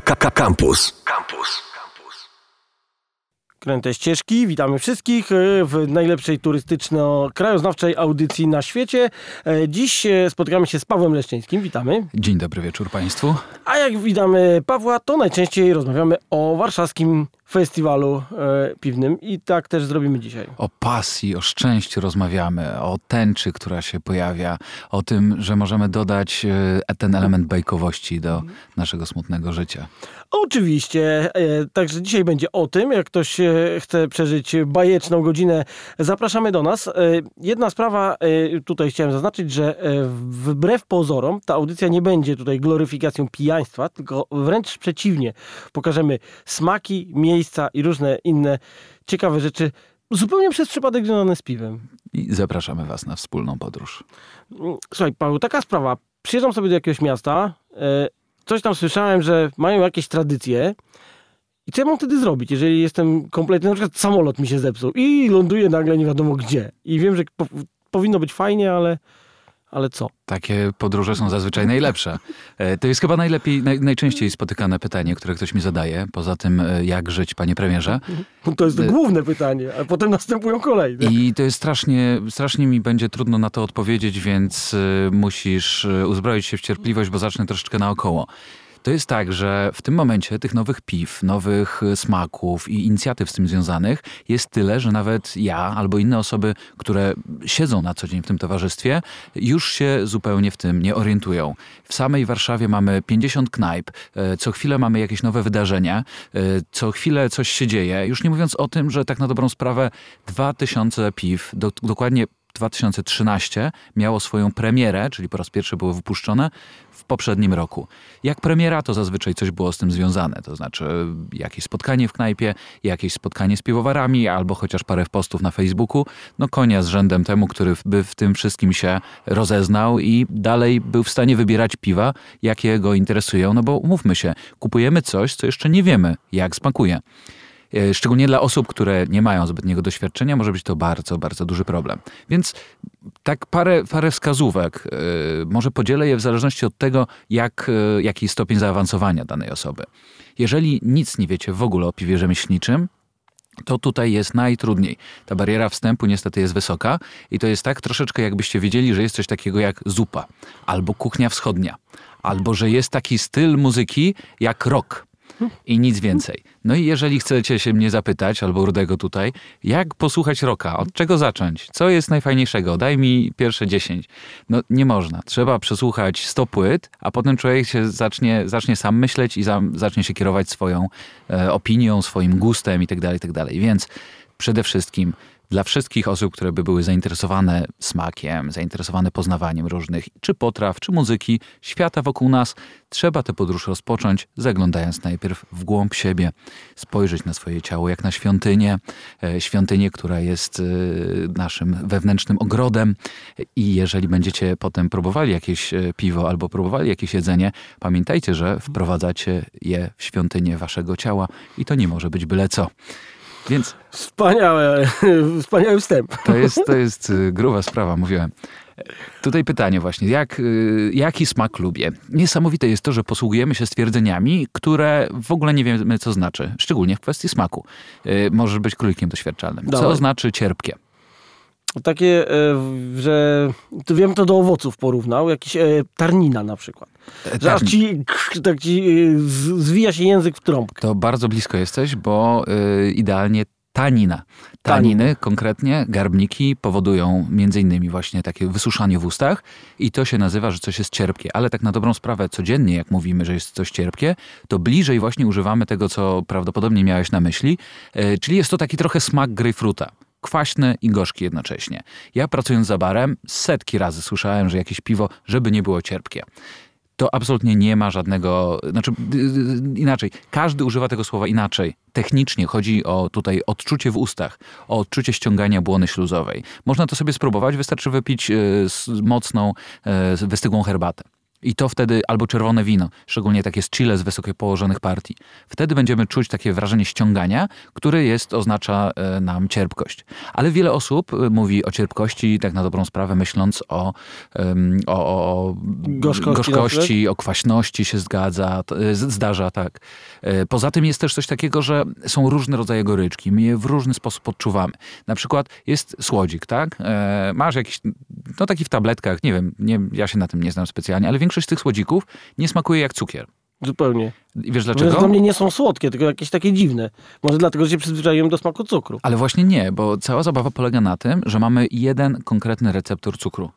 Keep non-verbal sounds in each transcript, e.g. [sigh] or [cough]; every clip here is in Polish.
Campus. Campus. Kręte ścieżki, witamy wszystkich e, w najlepszej turystyczno-krajoznawczej audycji na świecie. E, Dziś e, spotykamy się z Pawłem Leszczyńskim, witamy. Dzień dobry wieczór Państwu. A jak witamy Pawła, to najczęściej rozmawiamy o warszawskim festiwalu e, piwnym i tak też zrobimy dzisiaj. O pasji, o szczęściu rozmawiamy, o tęczy, która się pojawia, o tym, że możemy dodać e, ten element bajkowości do naszego smutnego życia. Oczywiście, e, także dzisiaj będzie o tym, jak ktoś e, chce przeżyć bajeczną godzinę, zapraszamy do nas. E, Jedna sprawa, tutaj chciałem zaznaczyć, że wbrew pozorom ta audycja nie będzie tutaj gloryfikacją pijaństwa, tylko wręcz przeciwnie. Pokażemy smaki, miejsca i różne inne ciekawe rzeczy, zupełnie przez przypadek związane z piwem. I zapraszamy Was na wspólną podróż. Słuchaj, Paweł, taka sprawa. Przyjeżdżam sobie do jakiegoś miasta, coś tam słyszałem, że mają jakieś tradycje. I co ja mam wtedy zrobić, jeżeli jestem kompletnie, na przykład samolot mi się zepsuł i ląduję nagle nie wiadomo gdzie. I wiem, że po, powinno być fajnie, ale, ale co? Takie podróże są zazwyczaj najlepsze. E, To jest chyba najlepiej, naj, najczęściej spotykane pytanie, które ktoś mi zadaje. Poza tym, e, jak żyć, panie premierze. To jest to główne pytanie, a potem następują kolejne. I to jest strasznie, strasznie mi będzie trudno na to odpowiedzieć, więc musisz uzbroić się w cierpliwość, bo zacznę troszeczkę naokoło. To jest tak, że w tym momencie tych nowych piw, nowych y, smaków i inicjatyw z tym związanych jest tyle, że nawet ja albo inne osoby, które siedzą na co dzień w tym towarzystwie, już się zupełnie w tym nie orientują. W samej Warszawie mamy 50 knajp, e, co chwilę mamy jakieś nowe wydarzenia, e, co chwilę coś się dzieje. Już nie mówiąc o tym, że tak na dobrą sprawę 2000 piw, do, dokładnie 2013 miało swoją premierę, czyli po raz pierwszy było wypuszczone w poprzednim roku. Jak premiera, to zazwyczaj coś było z tym związane, to znaczy jakieś spotkanie w knajpie, jakieś spotkanie z piwowarami, albo chociaż parę postów na Facebooku. No konia z rzędem temu, który by w tym wszystkim się rozeznał i dalej był w stanie wybierać piwa, jakie go interesują, no bo umówmy się, kupujemy coś, co jeszcze nie wiemy, jak smakuje. E, Szczególnie dla osób, które nie mają zbytniego doświadczenia, może być to bardzo, bardzo duży problem. Więc tak parę, parę wskazówek. e, Może podzielę je w zależności od tego, jak, e, jaki jest stopień zaawansowania danej osoby. Jeżeli nic nie wiecie w ogóle o piwie rzemieślniczym, to tutaj jest najtrudniej. Ta bariera wstępu niestety jest wysoka i to jest tak troszeczkę jakbyście wiedzieli, że jest coś takiego jak zupa, albo kuchnia wschodnia, albo że jest taki styl muzyki jak rock i nic więcej. No i jeżeli chcecie się mnie zapytać, albo Rudego tutaj, jak posłuchać rocka? Od czego zacząć? Co jest najfajniejszego? Daj mi pierwsze 10. No nie można. Trzeba przesłuchać 100 płyt, a potem człowiek się zacznie, zacznie sam myśleć i za, zacznie się kierować swoją e, opinią, swoim gustem itd., itd. Więc przede wszystkim dla wszystkich osób, które by były zainteresowane smakiem, zainteresowane poznawaniem różnych czy potraw, czy muzyki, świata wokół nas, trzeba tę podróż rozpocząć, zaglądając najpierw w głąb siebie, spojrzeć na swoje ciało jak na świątynię, e, świątynię, która jest e, naszym wewnętrznym ogrodem i jeżeli będziecie potem próbowali jakieś e, piwo albo próbowali jakieś jedzenie, pamiętajcie, że wprowadzacie je w świątynię waszego ciała i to nie może być byle co. Więc Wspaniałe, [laughs] wspaniały wstęp. to jest, to jest y, gruba sprawa, mówiłem. Tutaj pytanie właśnie, jak, y, jaki smak lubię? Niesamowite jest to, że posługujemy się stwierdzeniami, które w ogóle nie wiemy, co znaczy, szczególnie w kwestii smaku. Y, Możesz być królikiem doświadczalnym. Co Dawaj. znaczy cierpkie? Takie, e, że wiem, to do owoców porównał, jakiś e, tarnina na przykład. Że aż ci, tak ci e, zwija się język w trąbkę. To bardzo blisko jesteś, bo idealnie tanina. Taniny, konkretnie garbniki, powodują między innymi właśnie takie wysuszanie w ustach i to się nazywa, że coś jest cierpkie. Ale tak na dobrą sprawę codziennie, jak mówimy, że jest coś cierpkie, to bliżej właśnie używamy tego, co prawdopodobnie miałeś na myśli, czyli jest to taki trochę smak grejpfruta. Kwaśny i gorzki jednocześnie. Ja pracując za barem setki razy słyszałem, że jakieś piwo, żeby nie było cierpkie to absolutnie nie ma żadnego, znaczy y, y, inaczej, każdy używa tego słowa inaczej. Technicznie chodzi o tutaj odczucie w ustach, o odczucie ściągania błony śluzowej. Można to sobie spróbować, wystarczy wypić y, mocną, y, wystygłą herbatę. I to wtedy, albo czerwone wino, szczególnie takie z chile z wysoko położonych partii. Wtedy będziemy czuć takie wrażenie ściągania, które jest, oznacza e, nam cierpkość. Ale wiele osób e, mówi o cierpkości, tak na dobrą sprawę, myśląc o, o, o Gorzkości gorzkości o kwaśności się zgadza, z- zdarza, tak. E, Poza tym jest też coś takiego, że są różne rodzaje goryczki. My je w różny sposób odczuwamy. Na przykład jest słodzik, tak? E, Masz jakiś, no taki w tabletkach, nie wiem, nie, ja się na tym nie znam specjalnie, ale większość tych słodzików nie smakuje jak cukier. Zupełnie. I wiesz Dlaczego? Dla mnie nie są słodkie, tylko jakieś takie dziwne. Może dlatego, że się przyzwyczaiłem do smaku cukru. Ale właśnie nie, bo cała zabawa polega na tym, że mamy jeden konkretny receptor cukru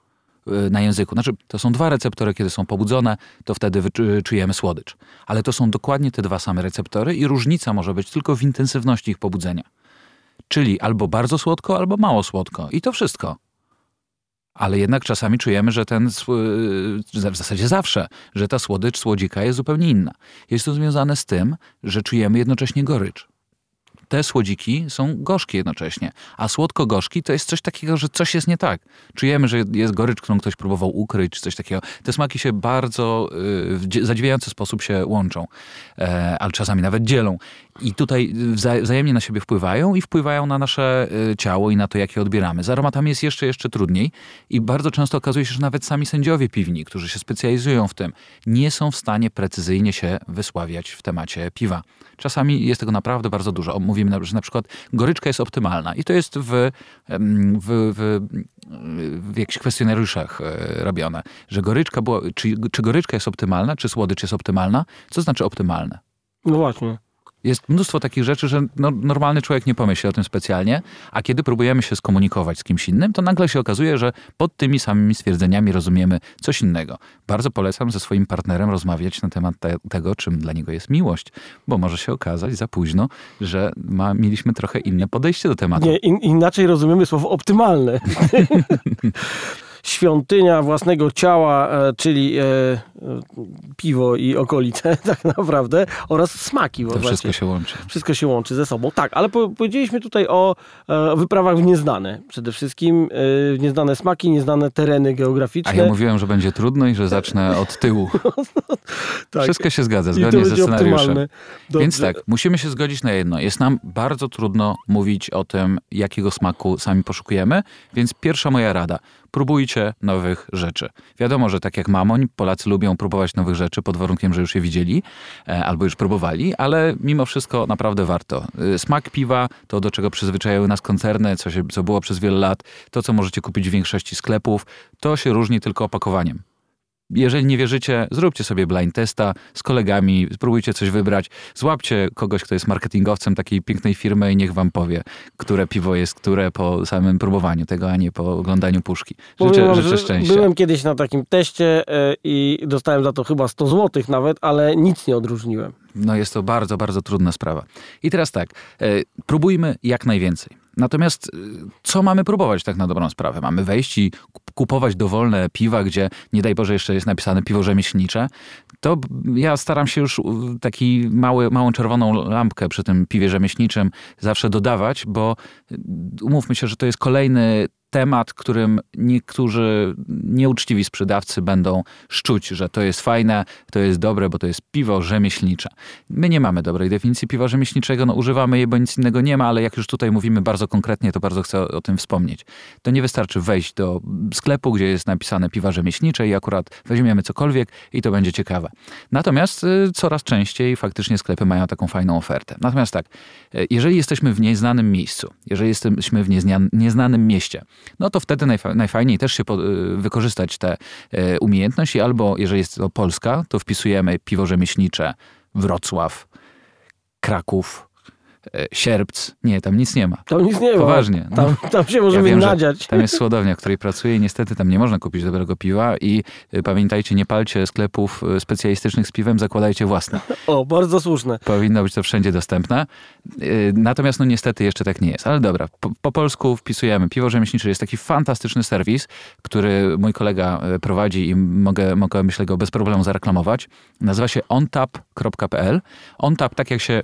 y, na języku. Znaczy, to są dwa receptory, kiedy są pobudzone, to wtedy czujemy słodycz. Ale to są dokładnie te dwa same receptory i różnica może być tylko w intensywności ich pobudzenia. Czyli albo bardzo słodko, albo mało słodko. I to wszystko. Ale jednak czasami czujemy, że ten, w zasadzie zawsze, że ta słodycz słodzika jest zupełnie inna. Jest to związane z tym, że czujemy jednocześnie gorycz te słodziki są gorzkie jednocześnie. A słodko-gorzki to jest coś takiego, że coś jest nie tak. Czujemy, że jest gorycz, którą ktoś próbował ukryć, czy coś takiego. Te smaki się bardzo y, w zadziwiający sposób się łączą, e, ale czasami nawet dzielą. I tutaj wza- wzajemnie na siebie wpływają i wpływają na nasze y, ciało i na to, jak je odbieramy. Z aromatami jest jeszcze, jeszcze trudniej i bardzo często okazuje się, że nawet sami sędziowie piwni, którzy się specjalizują w tym, nie są w stanie precyzyjnie się wysławiać w temacie piwa. Czasami jest tego naprawdę bardzo dużo. Mówimy, że na przykład goryczka jest optymalna i to jest w, w, w, w jakichś kwestionariuszach e, robione, że goryczka była, czy, czy goryczka jest optymalna, czy słodycz jest optymalna, co znaczy optymalne? No właśnie. Jest mnóstwo takich rzeczy, że no, normalny człowiek nie pomyśli o tym specjalnie, a kiedy próbujemy się skomunikować z kimś innym, to nagle się okazuje, że pod tymi samymi stwierdzeniami rozumiemy coś innego. Bardzo polecam ze swoim partnerem rozmawiać na temat te, tego, czym dla niego jest miłość, bo może się okazać za późno, że ma, mieliśmy trochę inne podejście do tematu. Nie, in, inaczej rozumiemy słowo optymalne. [laughs] Świątynia własnego ciała, e, czyli e, e, piwo i okolice [laughs] tak naprawdę oraz smaki. To wszystko się łączy. Wszystko się łączy ze sobą. Tak, ale po, powiedzieliśmy tutaj o e, wyprawach w nieznane. Przede wszystkim nieznane smaki, nieznane tereny A geograficzne. ja mówiłem, że będzie trudno i że zacznę od tyłu. [laughs] tak. Wszystko się zgadza, zgodnie ze scenariuszem. Więc tak, musimy się zgodzić na jedno. Jest nam bardzo trudno mówić o tym, jakiego smaku sami poszukujemy, więc pierwsza moja rada. Próbujcie nowych rzeczy. Wiadomo, że tak jak mamoń, Polacy lubią próbować nowych rzeczy pod warunkiem, że już je widzieli e, albo już próbowali, ale mimo wszystko naprawdę warto. Y, Smak piwa, to do czego przyzwyczajały nas koncerny, co, się, co było przez wiele lat, to co możecie kupić w większości sklepów, to się różni tylko opakowaniem. Jeżeli nie wierzycie, zróbcie sobie blind testa z kolegami, spróbujcie coś wybrać, złapcie kogoś, kto jest marketingowcem takiej pięknej firmy i niech wam powie, które piwo jest które po samym próbowaniu tego, a nie po oglądaniu puszki. Życzę, wam, życzę szczęścia. Byłem kiedyś na takim teście e, i dostałem za to chyba 100 zł nawet, ale nic nie odróżniłem. No jest to bardzo, bardzo trudna sprawa. I teraz tak, e, próbujmy jak najwięcej. Natomiast e, co mamy próbować tak na dobrą sprawę? Mamy wejść i kup- kupować dowolne piwa, gdzie nie daj Boże jeszcze jest napisane piwo rzemieślnicze. To ja staram się już u, taki mały, małą czerwoną lampkę przy tym piwie rzemieślniczym zawsze dodawać, bo e, umówmy się, że to jest kolejny temat, którym niektórzy nieuczciwi sprzedawcy będą szczuć, że to jest fajne, to jest dobre, bo to jest piwo rzemieślnicze. My nie mamy dobrej definicji piwa rzemieślniczego, no używamy je, bo nic innego nie ma, ale jak już tutaj mówimy bardzo konkretnie, to bardzo chcę o tym wspomnieć. To nie wystarczy wejść do sklepu, gdzie jest napisane piwa rzemieślnicze i akurat weźmiemy cokolwiek i to będzie ciekawe. Natomiast y, coraz częściej faktycznie sklepy mają taką fajną ofertę. Natomiast tak, y, jeżeli jesteśmy w nieznanym miejscu, jeżeli jesteśmy w nieznanym mieście, no to wtedy najfa- najfajniej też się y, wykorzystać tę y, umiejętność i albo, jeżeli jest to Polska, to wpisujemy piwo rzemieślnicze Wrocław, Kraków, Sierpc. Nie, tam nic nie ma. Tam nic nie ma. Poważnie. No. Tam, tam się możemy wiem, że nadziać. Tam jest słodownia, w której pracuję i niestety tam nie można kupić dobrego piwa i y, pamiętajcie, nie palcie sklepów y, specjalistycznych z piwem, zakładajcie własne. O, bardzo słuszne. Powinno być to wszędzie dostępne. Natomiast no niestety jeszcze tak nie jest. Ale dobra, po, po polsku wpisujemy. Piwo rzemieślnicze jest taki fantastyczny serwis, który mój kolega prowadzi i mogę, mogę myślę go bez problemu zareklamować. Nazywa się ontap.pl. Ontap, tak jak się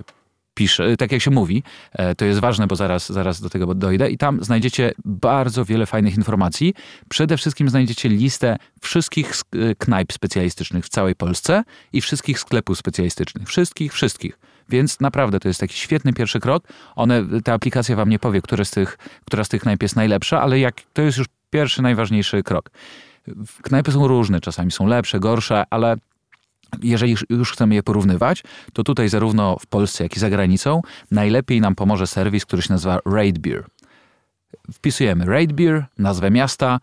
pisze, tak jak się mówi. E, to jest ważne, bo zaraz, zaraz do tego dojdę. I tam znajdziecie bardzo wiele fajnych informacji. Przede wszystkim znajdziecie listę wszystkich e, knajp specjalistycznych w całej Polsce i wszystkich sklepów specjalistycznych. Wszystkich, wszystkich. Więc naprawdę to jest taki świetny pierwszy krok. One, ta aplikacja wam nie powie, które z tych, która z tych knajp jest najlepsza, ale jak, to jest już pierwszy, najważniejszy krok. Knajpy są różne, czasami są lepsze, gorsze, ale jeżeli już chcemy je porównywać, to tutaj zarówno w Polsce, jak i za granicą najlepiej nam pomoże serwis, który się nazywa Raid Beer. Wpisujemy Raid Beer, nazwę miasta,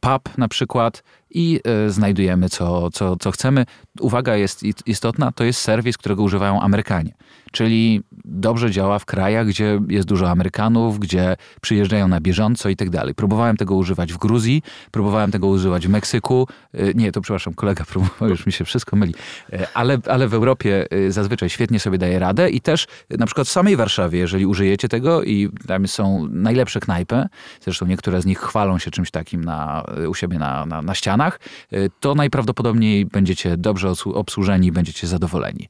pub na przykład i e, znajdujemy co, co, co chcemy. Uwaga jest istotna, to jest serwis, którego używają Amerykanie. Czyli dobrze działa w krajach, gdzie jest dużo Amerykanów, gdzie przyjeżdżają na bieżąco i tak dalej. Próbowałem tego używać w Gruzji, próbowałem tego używać w Meksyku. E, nie, to przepraszam, kolega [laughs] próbował, już mi się wszystko myli. E, ale, ale w Europie zazwyczaj świetnie sobie daje radę i też na przykład w samej Warszawie, jeżeli użyjecie tego i tam są najlepsze knajpy, zresztą niektóre z nich chwalą się czymś takim na, u siebie na, na, na ścianach, Y, to najprawdopodobniej będziecie dobrze obsłużeni będziecie zadowoleni.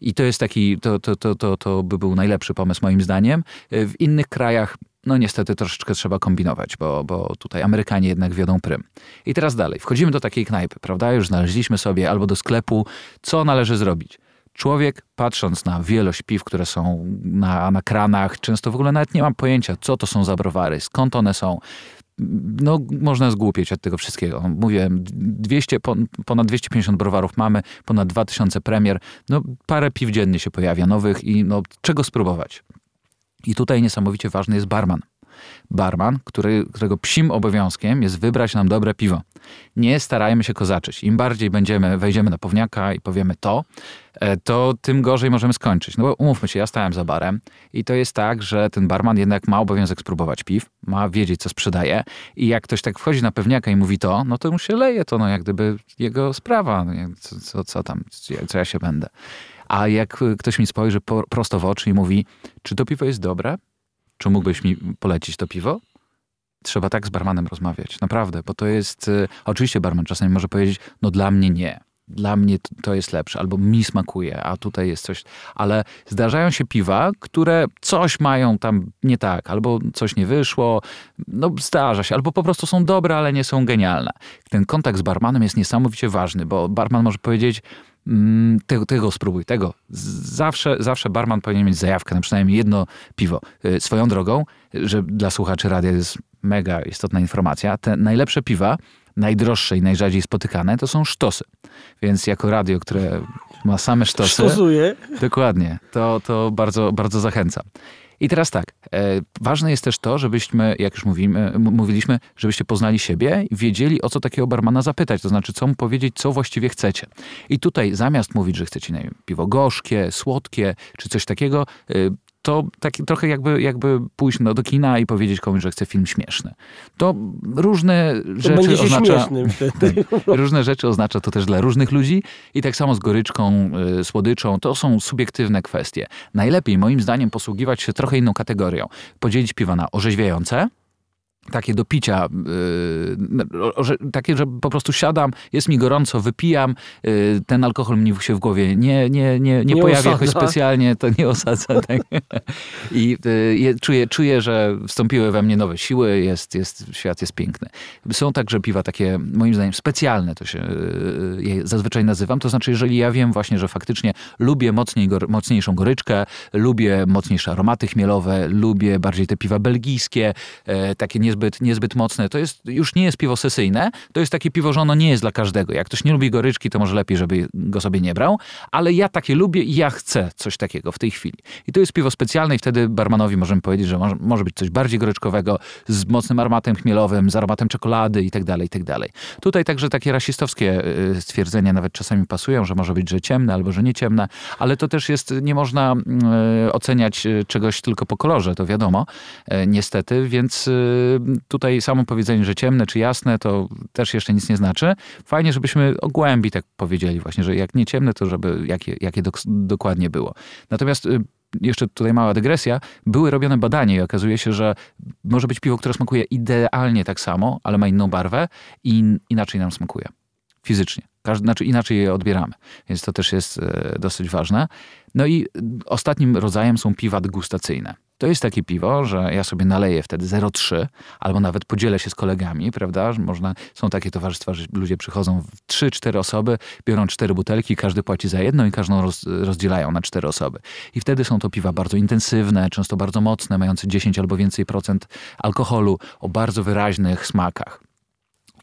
I to jest taki, to, to, to, to, to by był najlepszy pomysł moim zdaniem. Y, w innych krajach no niestety troszeczkę trzeba kombinować, bo, bo tutaj Amerykanie jednak wiodą prym. I teraz dalej, wchodzimy do takiej knajpy, prawda? Już znaleźliśmy sobie albo do sklepu, co należy zrobić. Człowiek, patrząc na wielość piw, które są na, na kranach, często w ogóle nawet nie mam pojęcia, co to są za browary, skąd one są, no, można zgłupieć od tego wszystkiego. Mówiłem, 200, ponad 250 browarów mamy, ponad 2000 premier, no parę piw dziennie się pojawia nowych i no, czego spróbować? I tutaj niesamowicie ważny jest barman barman, który, którego psim obowiązkiem jest wybrać nam dobre piwo. Nie starajmy się kozaczyć. Im bardziej będziemy, wejdziemy na pewniaka i powiemy to, e, to tym gorzej możemy skończyć. No bo umówmy się, ja stałem za barem i to jest tak, że ten barman jednak ma obowiązek spróbować piw, ma wiedzieć, co sprzedaje i jak ktoś tak wchodzi na pewniaka i mówi to, no to mu się leje to, no jak gdyby jego sprawa, no co, co, co tam, co ja się będę. A jak ktoś mi spojrzy prosto w oczy i mówi, czy to piwo jest dobre? Czy mógłbyś mi polecić to piwo? Trzeba tak z barmanem rozmawiać, naprawdę, bo to jest, y, oczywiście barman czasami może powiedzieć, no dla mnie nie, dla mnie to jest lepsze, albo mi smakuje, a tutaj jest coś, ale zdarzają się piwa, które coś mają tam nie tak, albo coś nie wyszło, no zdarza się, albo po prostu są dobre, ale nie są genialne. Ten kontakt z barmanem jest niesamowicie ważny, bo barman może powiedzieć, tego, tego spróbuj, tego. Zawsze, zawsze barman powinien mieć zajawkę na przynajmniej jedno piwo. Y, swoją drogą, że dla słuchaczy radia jest mega istotna informacja, te najlepsze piwa, najdroższe i najrzadziej spotykane, to są sztosy. Więc jako radio, które ma same sztosy... Sztosuje. Dokładnie. To, to bardzo, bardzo zachęcam. I teraz tak, e, ważne jest też to, żebyśmy, jak już mówimy, mówiliśmy, żebyście poznali siebie i wiedzieli, o co takiego barmana zapytać, to znaczy, co mu powiedzieć, co właściwie chcecie. I tutaj zamiast mówić, że chcecie nie wiem, piwo gorzkie, słodkie, czy coś takiego, e, to tak, trochę jakby, jakby pójść do, do kina i powiedzieć komuś, że chce film śmieszny. To różne to rzeczy oznacza. [laughs] różne rzeczy oznacza to też dla różnych ludzi i tak samo z goryczką, y, słodyczą. To są subiektywne kwestie. Najlepiej moim zdaniem posługiwać się trochę inną kategorią. Podzielić piwa na orzeźwiające, takie do picia, yy, takie, że po prostu siadam, jest mi gorąco, wypijam, yy, ten alkohol mi się w głowie nie, nie, nie, nie, pojawia jakoś specjalnie, to nie osadza. [laughs] Tak? I yy, czuję, czuję, że wstąpiły we mnie nowe siły, jest, jest, świat jest piękny. Są także piwa takie, moim zdaniem, specjalne, to się y, je zazwyczaj nazywam, to znaczy, jeżeli ja wiem właśnie, że faktycznie lubię mocniej, mocniejszą goryczkę, lubię mocniejsze aromaty chmielowe, lubię bardziej te piwa belgijskie, e, takie niezbyt niezbyt, niezbyt mocne. To jest, już nie jest piwo sesyjne, to jest takie piwo, że ono nie jest dla każdego. Jak ktoś nie lubi goryczki, to może lepiej, żeby go sobie nie brał, ale ja takie lubię i ja chcę coś takiego w tej chwili. I to jest piwo specjalne i wtedy barmanowi możemy powiedzieć, że może, może być coś bardziej goryczkowego, z mocnym aromatem chmielowym, z aromatem czekolady i tak dalej, tak dalej. Tutaj także takie rasistowskie y, stwierdzenia nawet czasami pasują, że może być, że ciemne albo, że nie ciemne, ale to też jest, nie można y, oceniać y, czegoś tylko po kolorze, to wiadomo, niestety, więc tutaj samo powiedzenie, że ciemne czy jasne, to też jeszcze nic nie znaczy. Fajnie, żebyśmy o głębi tak powiedzieli właśnie, że jak nie ciemne, to żeby jakie, jakie dok dokładnie było. Natomiast y, jeszcze tutaj mała dygresja, były robione badania i okazuje się, że może być piwo, które smakuje idealnie tak samo, ale ma inną barwę i inaczej nam smakuje. fizycznie. Każdy, znaczy inaczej je odbieramy, więc to też jest e, dosyć ważne. No i ostatnim rodzajem są piwa degustacyjne. To jest takie piwo, że ja sobie naleję wtedy 0,3 albo nawet podzielę się z kolegami, prawda? Można, są takie towarzystwa, że ludzie przychodzą w 3-4 osoby, biorą cztery butelki, każdy płaci za jedną i każdą roz, rozdzielają na cztery osoby. I wtedy są to piwa bardzo intensywne, często bardzo mocne, mające 10 albo więcej procent alkoholu, o bardzo wyraźnych smakach.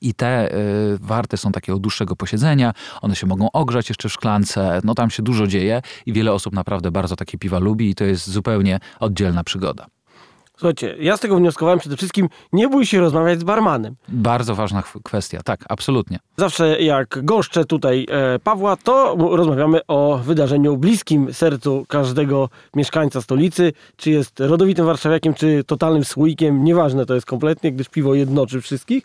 I te y, warte są takiego dłuższego posiedzenia, one się mogą ogrzać jeszcze w szklance, no tam się dużo dzieje i wiele osób naprawdę bardzo takie piwa lubi i to jest zupełnie oddzielna przygoda. Słuchajcie, ja z tego wnioskowałem przede wszystkim, nie bój się rozmawiać z barmanem. Bardzo ważna kwestia, tak, absolutnie. Zawsze jak goszczę tutaj e, Pawła, to rozmawiamy o wydarzeniu bliskim sercu każdego mieszkańca stolicy, czy jest rodowitym warszawiakiem, czy totalnym słoikiem, nieważne to jest kompletnie, gdyż piwo jednoczy wszystkich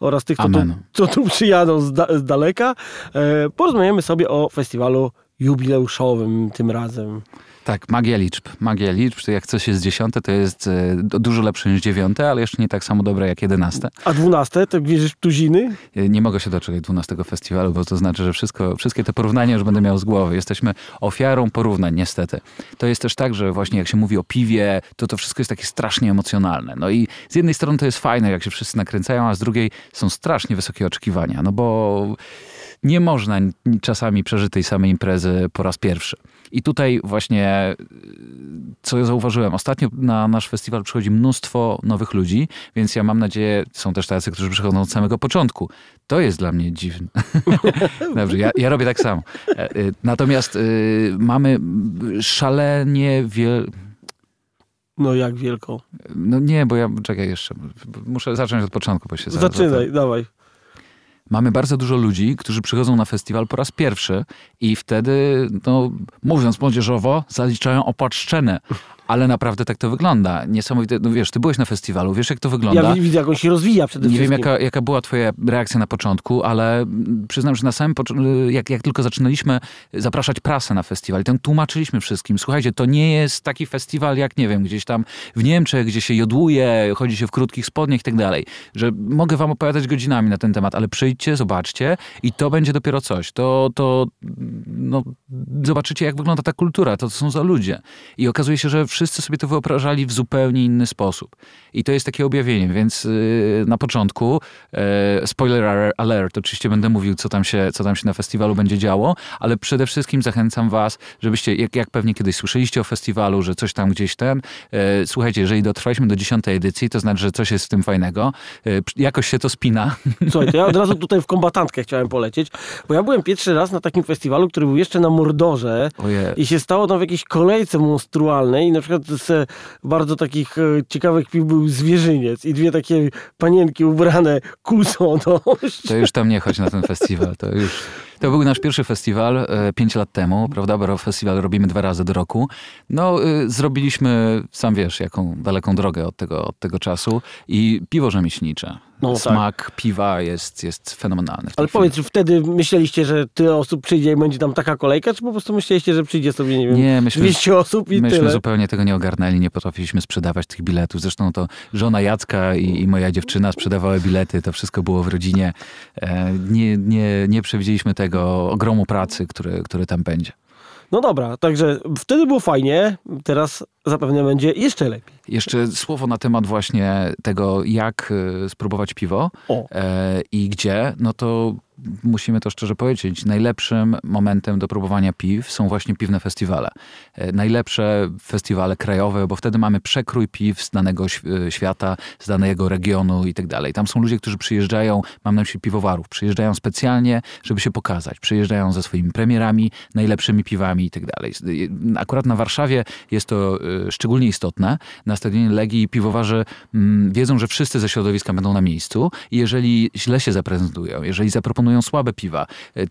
oraz tych, co tu, co tu, przyjadą z, da, z daleka. E, porozmawiamy sobie o festiwalu jubileuszowym tym razem. Tak, magia liczb. Magia liczb, to jak coś jest dziesiąte, to jest e, dużo lepsze niż dziewiąte, ale jeszcze nie tak samo dobre jak jedenaste. A dwunaste, to wierzysz w tuziny? E, nie mogę się doczekać dwunastego festiwalu, bo to znaczy, że wszystko, wszystkie te porównania już będę miał z głowy. Jesteśmy ofiarą porównań, niestety. To jest też tak, że właśnie jak się mówi o piwie, to to wszystko jest takie strasznie emocjonalne. No i z jednej strony to jest fajne, jak się wszyscy nakręcają, a z drugiej są strasznie wysokie oczekiwania, no bo nie można czasami przeżyć tej samej imprezy po raz pierwszy. I tutaj właśnie, co ja zauważyłem, ostatnio na nasz festiwal przychodzi mnóstwo nowych ludzi, więc ja mam nadzieję, są też tacy, którzy przychodzą od samego początku. To jest dla mnie dziwne. [laughs] Dobrze, ja, ja, robię tak samo. E, e, natomiast y, mamy szalenie wiel... No jak wielką? No nie, bo ja, czekaj jeszcze, muszę zacząć od początku, bo się Zaczynaj, dawaj mamy bardzo dużo ludzi, którzy przychodzą na festiwal po raz pierwszy i wtedy, no, mówiąc młodzieżowo, zaliczają opłat ale naprawdę tak to wygląda. Niesamowite, no wiesz, ty byłeś na festiwalu, wiesz jak to wygląda. Ja widzę, jak on się rozwija przede Nie wszystkim. wiem, jaka, jaka była twoja reakcja na początku, ale przyznam, że na samym początku, jak, jak tylko zaczynaliśmy zapraszać prasę na festiwal, to tłumaczyliśmy wszystkim, słuchajcie, to nie jest taki festiwal jak, nie wiem, gdzieś tam w Niemczech, gdzie się jodłuje, chodzi się w krótkich spodniach i tak dalej. Że mogę wam opowiadać godzinami na ten temat, ale przyjdźcie, zobaczcie i to będzie dopiero coś. To, to no, zobaczycie, jak wygląda ta kultura, to, to są za ludzie. I okazuje się, że wszyscy sobie to wyobrażali w zupełnie inny sposób. I to jest takie objawienie, więc yy, na początku, yy, spoiler alert, oczywiście będę mówił, co tam, się, co tam się na festiwalu będzie działo, ale przede wszystkim zachęcam was, żebyście, jak, jak pewnie kiedyś słyszeliście o festiwalu, że coś tam gdzieś ten, yy, słuchajcie, jeżeli dotrwaliśmy do dziesiątej edycji, to znaczy, że coś jest w tym fajnego. Yy, jakoś się to spina. [laughs] Słuchaj, to ja od razu tutaj w kombatantkę chciałem polecieć, bo ja byłem pierwszy raz na takim festiwalu, który był jeszcze na Mordorze i się stało tam w jakiejś kolejce monstrualnej i na przykład z bardzo takich e, ciekawych piw był zwierzyniec i dwie takie panienki ubrane kusą. No. To już tam nie chodź na ten festiwal, to już... To był nasz pierwszy festiwal e, pięć lat temu, prawda? Bo festiwal robimy dwa razy do roku. No, y, zrobiliśmy, sam wiesz, jaką daleką drogę od tego, od tego czasu i piwo rzemieślnicze. No, tak. Smak tak. piwa jest, jest fenomenalny. Ale chwili. powiedz, wtedy myśleliście, że tyle osób przyjdzie i będzie tam taka kolejka, czy po prostu myśleliście, że przyjdzie sobie, nie wiem, nie, myśmy, 200 osób i myśmy tyle? zupełnie tego nie ogarnęli, nie potrafiliśmy sprzedawać tych biletów. Zresztą to żona Jacka i, i moja dziewczyna sprzedawały bilety, to wszystko było w rodzinie. E, nie, nie, nie przewidzieliśmy tego ogromu pracy, który, który tam będzie. No dobra, także wtedy było fajnie, teraz zapewne będzie jeszcze lepiej. Jeszcze słowo na temat właśnie tego, jak e, spróbować piwo e, i gdzie. No to musimy to szczerze powiedzieć, najlepszym momentem do próbowania piw są właśnie piwne festiwale. E, najlepsze festiwale krajowe, bo wtedy mamy przekrój piw z danego e, świata, z danego regionu i tak dalej. Tam są ludzie, którzy przyjeżdżają, mam na myśli piwowarów, przyjeżdżają specjalnie, żeby się pokazać. Przyjeżdżają ze swoimi premierami, najlepszymi piwami i tak dalej. Akurat na Warszawie jest to szczególnie istotne. Na stadionie Legii piwowarze mm, wiedzą, że wszyscy ze środowiska będą na miejscu i jeżeli źle się zaprezentują, jeżeli zaproponują proponują słabe piwa,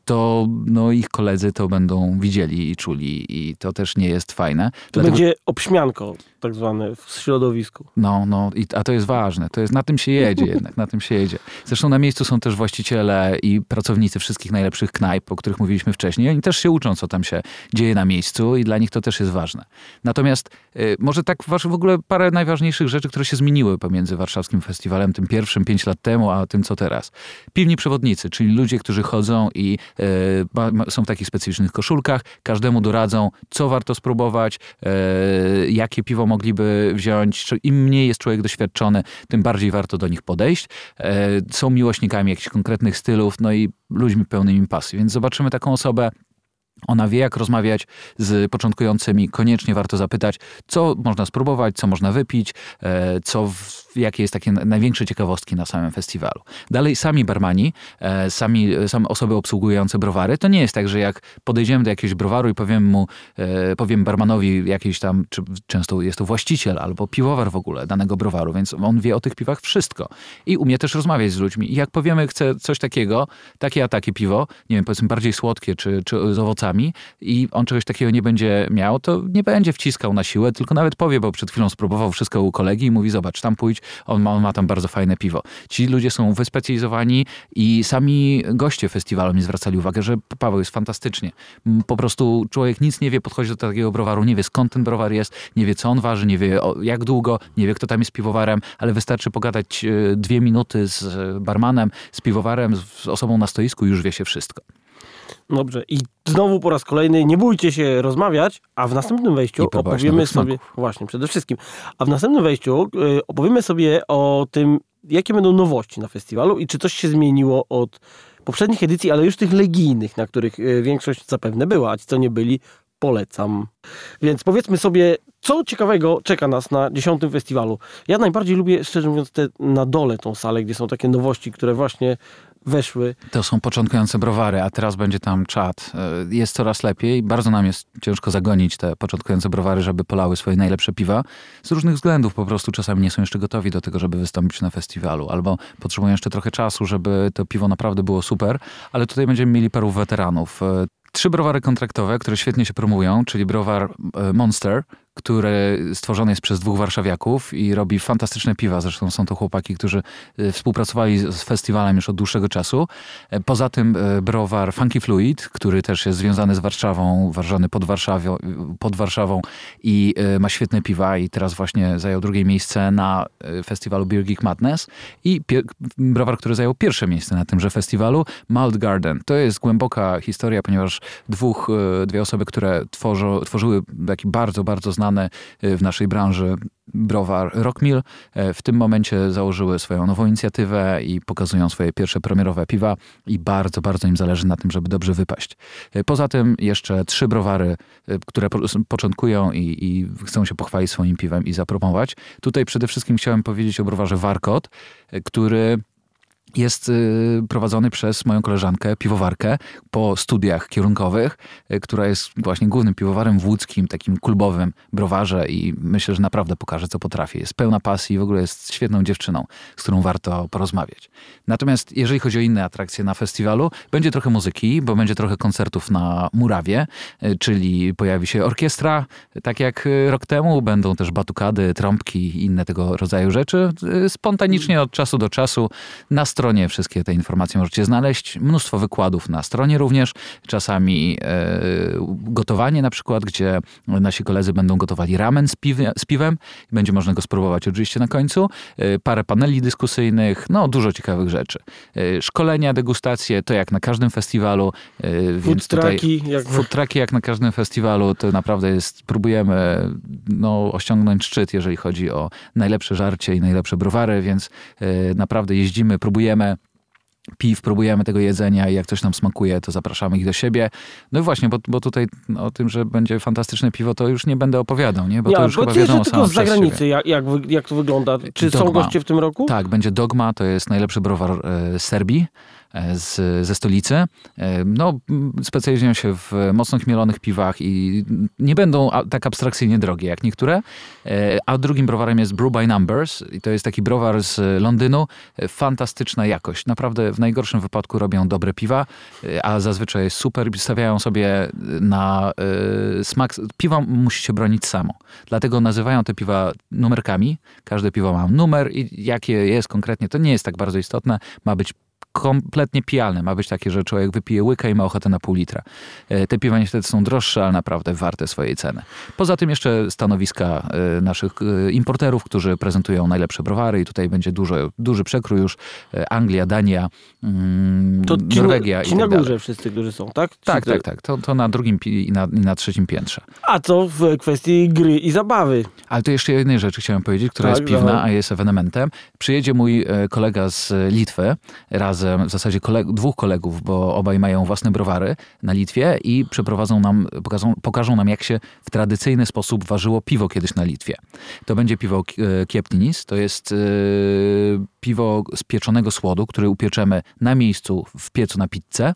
to no, ich koledzy to będą widzieli i czuli i to też nie jest fajne. To Dlatego... będzie obśmianko. Tak zwane w środowisku. No, no, i, a to jest ważne. To jest, na tym się jedzie jednak, na tym się jedzie. Zresztą na miejscu są też właściciele i pracownicy wszystkich najlepszych knajp, o których mówiliśmy wcześniej. Oni też się uczą, co tam się dzieje na miejscu i dla nich to też jest ważne. Natomiast y, może tak w ogóle parę najważniejszych rzeczy, które się zmieniły pomiędzy warszawskim festiwalem, tym pierwszym pięć lat temu, a tym, co teraz. Piwni przewodnicy, czyli ludzie, którzy chodzą i y, są w takich specyficznych koszulkach, każdemu doradzą, co warto spróbować, y, jakie piwo mogliby wziąć. Im mniej jest człowiek doświadczony, tym bardziej warto do nich podejść. E, są miłośnikami jakichś konkretnych stylów, no i ludźmi pełnymi pasji. Więc zobaczymy taką osobę, ona wie, jak rozmawiać z początkującymi. Koniecznie warto zapytać, co można spróbować, co można wypić, e, co jakie jest takie największe ciekawostki na samym festiwalu. Dalej sami barmani, e, sami, same osoby obsługujące browary. To nie jest tak, że jak podejdziemy do jakiegoś browaru i powiem mu, e, powiem barmanowi jakiś tam, czy często jest to właściciel albo piwowar w ogóle danego browaru, więc on wie o tych piwach wszystko. I umie też rozmawiać z ludźmi. I jak powiemy, chcę coś takiego, takie a takie piwo, nie wiem, powiedzmy bardziej słodkie, czy, czy z owocami, i on czegoś takiego nie będzie miał, to nie będzie wciskał na siłę, tylko nawet powie, bo przed chwilą spróbował wszystko u kolegi i mówi, zobacz, tam pójdź, on ma, on ma tam bardzo fajne piwo. Ci ludzie są wyspecjalizowani i sami goście festiwalu mi zwracali uwagę, że Paweł jest fantastycznie. Po prostu człowiek nic nie wie, podchodzi do takiego browaru, nie wie skąd ten browar jest, nie wie co on waży, nie wie jak długo, nie wie kto tam jest piwowarem, ale wystarczy pogadać e, dwie minuty z barmanem, z piwowarem, z osobą na stoisku, już wie się wszystko. Dobrze. I znowu po raz kolejny nie bójcie się rozmawiać, a w następnym wejściu opowiemy sobie... Właśnie, przede wszystkim. A w następnym wejściu y, opowiemy sobie o tym, jakie będą nowości na festiwalu i czy coś się zmieniło od poprzednich edycji, ale już tych legijnych, na których y, większość zapewne była, a ci co nie byli, polecam. Więc powiedzmy sobie, co ciekawego czeka nas na dziesiątym festiwalu. Ja najbardziej lubię, szczerze mówiąc, te na dole tą salę, gdzie są takie nowości, które właśnie weszły. To są początkujące browary, a teraz będzie tam czat. E, jest coraz lepiej. Bardzo nam jest ciężko zagonić te początkujące browary, żeby polały swoje najlepsze piwa. Z różnych względów po prostu czasami nie są jeszcze gotowi do tego, żeby wystąpić na festiwalu. Albo potrzebują jeszcze trochę czasu, żeby to piwo naprawdę było super. Ale tutaj będziemy mieli paru weteranów. E, trzy browary kontraktowe, które świetnie się promują, czyli browar e, Monster, który stworzony jest przez dwóch warszawiaków i robi fantastyczne piwa. Zresztą są to chłopaki, którzy e, współpracowali z festiwalem już od dłuższego czasu. E, poza tym browar Funky Fluid, który też jest związany z Warszawą, ważony pod, pod Warszawą i ma świetne piwa i teraz właśnie zajął drugie miejsce na festiwalu Beer Geek Madness. I browar, który zajął pierwsze miejsce na tymże festiwalu, Malt Garden. To jest głęboka historia, ponieważ dwóch, e, dwie osoby, które tworzą, tworzyły taki bardzo, bardzo znany e, w naszej branży browar Rockmill. E, w tym momencie założyły swoją nową inicjatywę i pokazują swoje pierwsze premierowe piwa i bardzo, bardzo im zależy na tym, żeby dobrze wypaść. Poza tym jeszcze trzy browary, które początkują i, i chcą się pochwalić swoim piwem i zaproponować. Tutaj przede wszystkim chciałem powiedzieć o browarze Warkot, który jest y, prowadzony przez moją koleżankę, piwowarkę, po studiach kierunkowych, y, która jest właśnie głównym piwowarem w łódzkim, takim klubowym browarze i myślę, że naprawdę pokaże, co potrafi. Jest pełna pasji i w ogóle jest świetną dziewczyną, z którą warto porozmawiać. Natomiast jeżeli chodzi o inne atrakcje na festiwalu, będzie trochę muzyki, bo będzie trochę koncertów na Murawie, y, czyli pojawi się orkiestra, tak jak rok temu, będą też batukady, trąbki i inne tego rodzaju rzeczy. Spontanicznie od czasu do czasu na stronie wszystkie te informacje możecie znaleźć. Mnóstwo wykładów na stronie również. Czasami e, gotowanie na przykład, gdzie nasi koledzy będą gotowali ramen z, piwie, z piwem. Będzie można go spróbować oczywiście na końcu. E, parę paneli dyskusyjnych, no dużo ciekawych rzeczy. E, szkolenia, degustacje, to jak na każdym festiwalu. Food trucki. Jak... Food trucki jak na każdym festiwalu. To naprawdę jest, próbujemy no, osiągnąć szczyt, jeżeli chodzi o najlepsze żarcie i najlepsze browary, więc naprawdę jeździmy, próbujemy próbujemy piw, próbujemy tego jedzenia i jak coś nam smakuje, to zapraszamy ich do siebie. No i właśnie, bo, bo tutaj o tym, że będzie fantastyczne piwo, to już nie będę opowiadał, nie? Bo ja, to już bo chyba wiadomo tylko z zagranicy, jak, jak, jak, to wygląda? Czy Dogma. są goście w tym roku? Tak, będzie Dogma, to jest najlepszy browar e, Serbii. E, z, ze stolicy. E, no, specjalizują się w mocno chmielonych piwach i nie będą tak abstrakcyjnie drogie jak niektóre. A drugim browarem jest Brew by Numbers i to jest taki browar z Londynu. Fantastyczna jakość. Naprawdę w najgorszym wypadku robią dobre piwa, a zazwyczaj jest super. Stawiają sobie na smak. Piwo musi się bronić samo. Dlatego nazywają te piwa numerkami. Każde piwo ma numer i jakie jest konkretnie, to nie jest tak bardzo istotne. Ma być kompletnie pijalne. Ma być takie, że człowiek wypije łyka i ma ochotę na pół litra. E, te piwa niestety są droższe, ale naprawdę warte swojej ceny. Poza tym jeszcze stanowiska e, naszych e, importerów, którzy prezentują najlepsze browary i tutaj będzie dużo, duży przekrój już. Anglia, Dania, mm, to ci, Norwegia ci i tak na górze dalej. wszyscy, którzy są, tak? tak, tak, tak. To, to na drugim i na, i na trzecim piętrze. A co w kwestii gry i zabawy? Ale to jeszcze jednej rzeczy chciałem powiedzieć, która tak, jest piwna, no. a jest ewenementem. Przyjedzie mój kolega z Litwy razem w zasadzie koleg dwóch kolegów, bo obaj mają własne browary na Litwie i przeprowadzą nam, pokażą, pokażą nam, jak się w tradycyjny sposób ważyło piwo kiedyś na Litwie. To będzie piwo e, Kieptinis, to jest yy, piwo z pieczonego słodu, który upieczemy na miejscu w piecu na pizzę.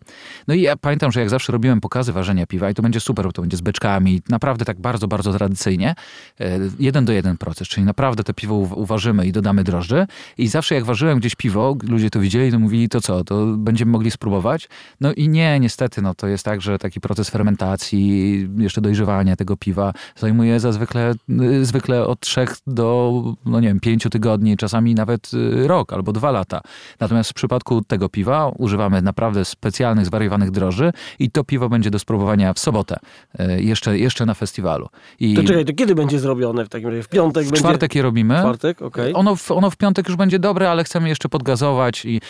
No i ja pamiętam, że jak zawsze robiłem pokazy ważenia piwa i to będzie super, bo to będzie z beczkami, naprawdę tak bardzo, bardzo tradycyjnie. E, jeden do jeden proces, czyli naprawdę to piwo uważymy i dodamy drożdży. I zawsze jak ważyłem gdzieś piwo, ludzie to widzieli, to mówili, to co, to będziemy mogli spróbować? No i nie, niestety, no to jest tak, że taki proces fermentacji, jeszcze dojrzewania tego piwa zajmuje zazwykle, y, zwykle od trzech do, no nie wiem, pięciu tygodni, czasami nawet y, rok albo dwa lata. Natomiast w przypadku tego piwa używamy naprawdę specjalnych, zwariowanych droży i to piwo będzie do spróbowania w sobotę, y, jeszcze, jeszcze na festiwalu. I to czekaj, to kiedy będzie zrobione w takim razie? W piątek w będzie? czwartek je robimy. czwartek, okej. Okay. Ono, w, ono w piątek już będzie dobre, ale chcemy jeszcze podgazować i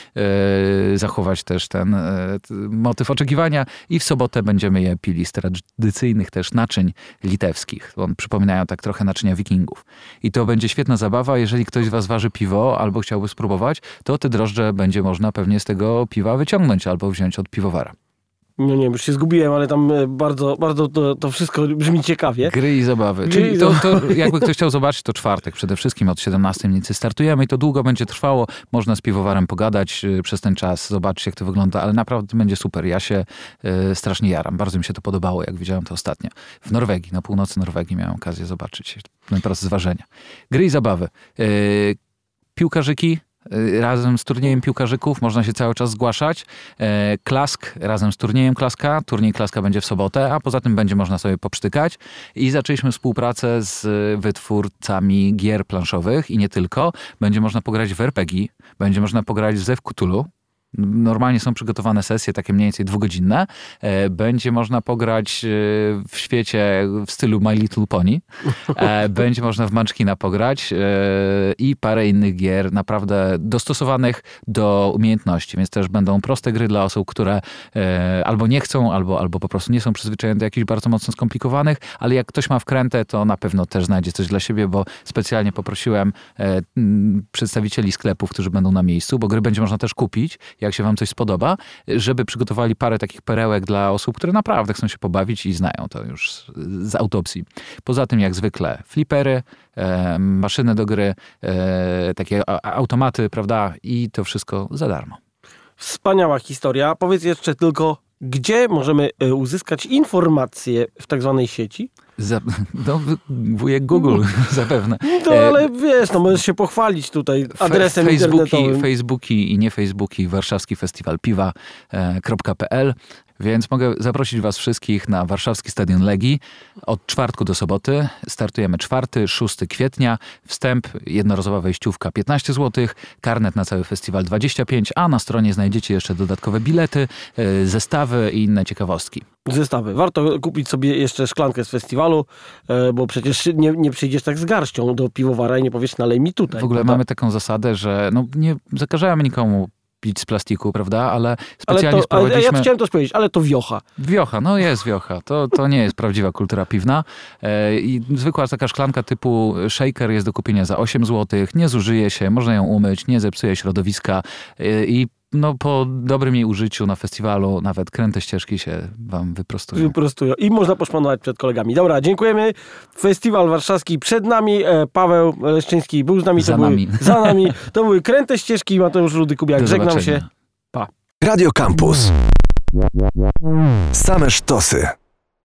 zachować też ten e, motyw oczekiwania i w sobotę będziemy je pili z tradycyjnych też naczyń litewskich. On przypominają tak trochę naczynia wikingów. I to będzie świetna zabawa. Jeżeli ktoś z was waży piwo albo chciałby spróbować, to te drożdże będzie można pewnie z tego piwa wyciągnąć albo wziąć od piwowara. No nie wiem, już się zgubiłem, ale tam e, bardzo, bardzo to, to wszystko brzmi ciekawie. Gry i zabawy. Czyli to, to, jakby ktoś chciał zobaczyć, to czwartek przede wszystkim od 17 nicy startujemy i to długo będzie trwało. Można z piwowarem pogadać e, przez ten czas, zobaczyć jak to wygląda, ale naprawdę będzie super. Ja się y, strasznie jaram. Bardzo mi się to podobało, jak widziałem to ostatnio. W Norwegii, na północy Norwegii miałem okazję zobaczyć ten proces ważenia. Gry i zabawy. Y, piłkarzyki, razem z turniejem piłkarzyków, można się cały czas zgłaszać. E, Klask razem z turniejem Klaska, turniej Klaska będzie w sobotę, a poza tym będzie można sobie poprztykać. I zaczęliśmy współpracę z wytwórcami gier planszowych i nie tylko. Będzie można pograć w RPG, będzie można pograć w Zew Cthulhu, Normalnie są przygotowane sesje, takie mniej więcej dwugodzinne. E, będzie można pograć e, w świecie w stylu My Little Pony. E, [laughs] będzie można w Munchkina pograć i parę innych gier naprawdę dostosowanych do umiejętności, więc też będą proste gry dla osób, które albo nie chcą, albo, albo po prostu nie są przyzwyczajone do jakichś bardzo mocno skomplikowanych, ale jak ktoś ma wkrętę, to na pewno też znajdzie coś dla siebie, bo specjalnie poprosiłem przedstawicieli sklepów, którzy będą na miejscu, bo gry będzie można też kupić jak się wam coś spodoba, żeby przygotowali parę takich perełek dla osób, które naprawdę chcą się pobawić i znają to już z autopsji. Poza tym, jak zwykle, flipery, e, maszyny do gry, e, takie automaty, prawda? I to wszystko za darmo. Wspaniała historia. Powiedz jeszcze tylko, gdzie możemy e, uzyskać informacje w tak zwanej sieci? Za, no, wujek Google [laughs] zapewne. No ale wiesz, no możesz się pochwalić tutaj adresem Facebooki, internetowym. Facebooki i nie Facebooki, warszawski festiwal piwa.pl więc mogę zaprosić Was wszystkich na warszawski Stadion Legii. Od czwartku do soboty startujemy 4-6 kwietnia. Wstęp, jednorazowa wejściówka 15 zł, karnet na cały festiwal 25, a na stronie znajdziecie jeszcze dodatkowe bilety, e, zestawy i inne ciekawostki. Zestawy. Warto kupić sobie jeszcze szklankę z festiwalu, e, bo przecież nie, nie przyjdziesz tak z garścią do piwowara i nie powiesz nalej mi tutaj. W ogóle prawda? mamy taką zasadę, że no nie zakażałem nikomu pić z plastiku, prawda? Ale specjalnie ale to, sprowadziliśmy... Ale ja chciałem to powiedzieć, ale to wiocha. Wiocha, no jest wiocha. To, to nie jest prawdziwa kultura piwna. E, I zwykła taka szklanka typu shaker jest do kupienia za 8 zł, nie zużyje się, można ją umyć, nie zepsuje środowiska e, i no, po dobrym jej użyciu na festiwalu nawet kręte ścieżki się wam wyprostują. Wyprostują. I można poszpanować przed kolegami. Dobra, dziękujemy. Festiwal Warszawski przed nami. E, Paweł Leszczyński był z nami. Za nami. Były, za nami. To były kręte ścieżki. Mateusz Rudy Kubiak. Żegnam się. Pa. Radio Campus. Same sztosy.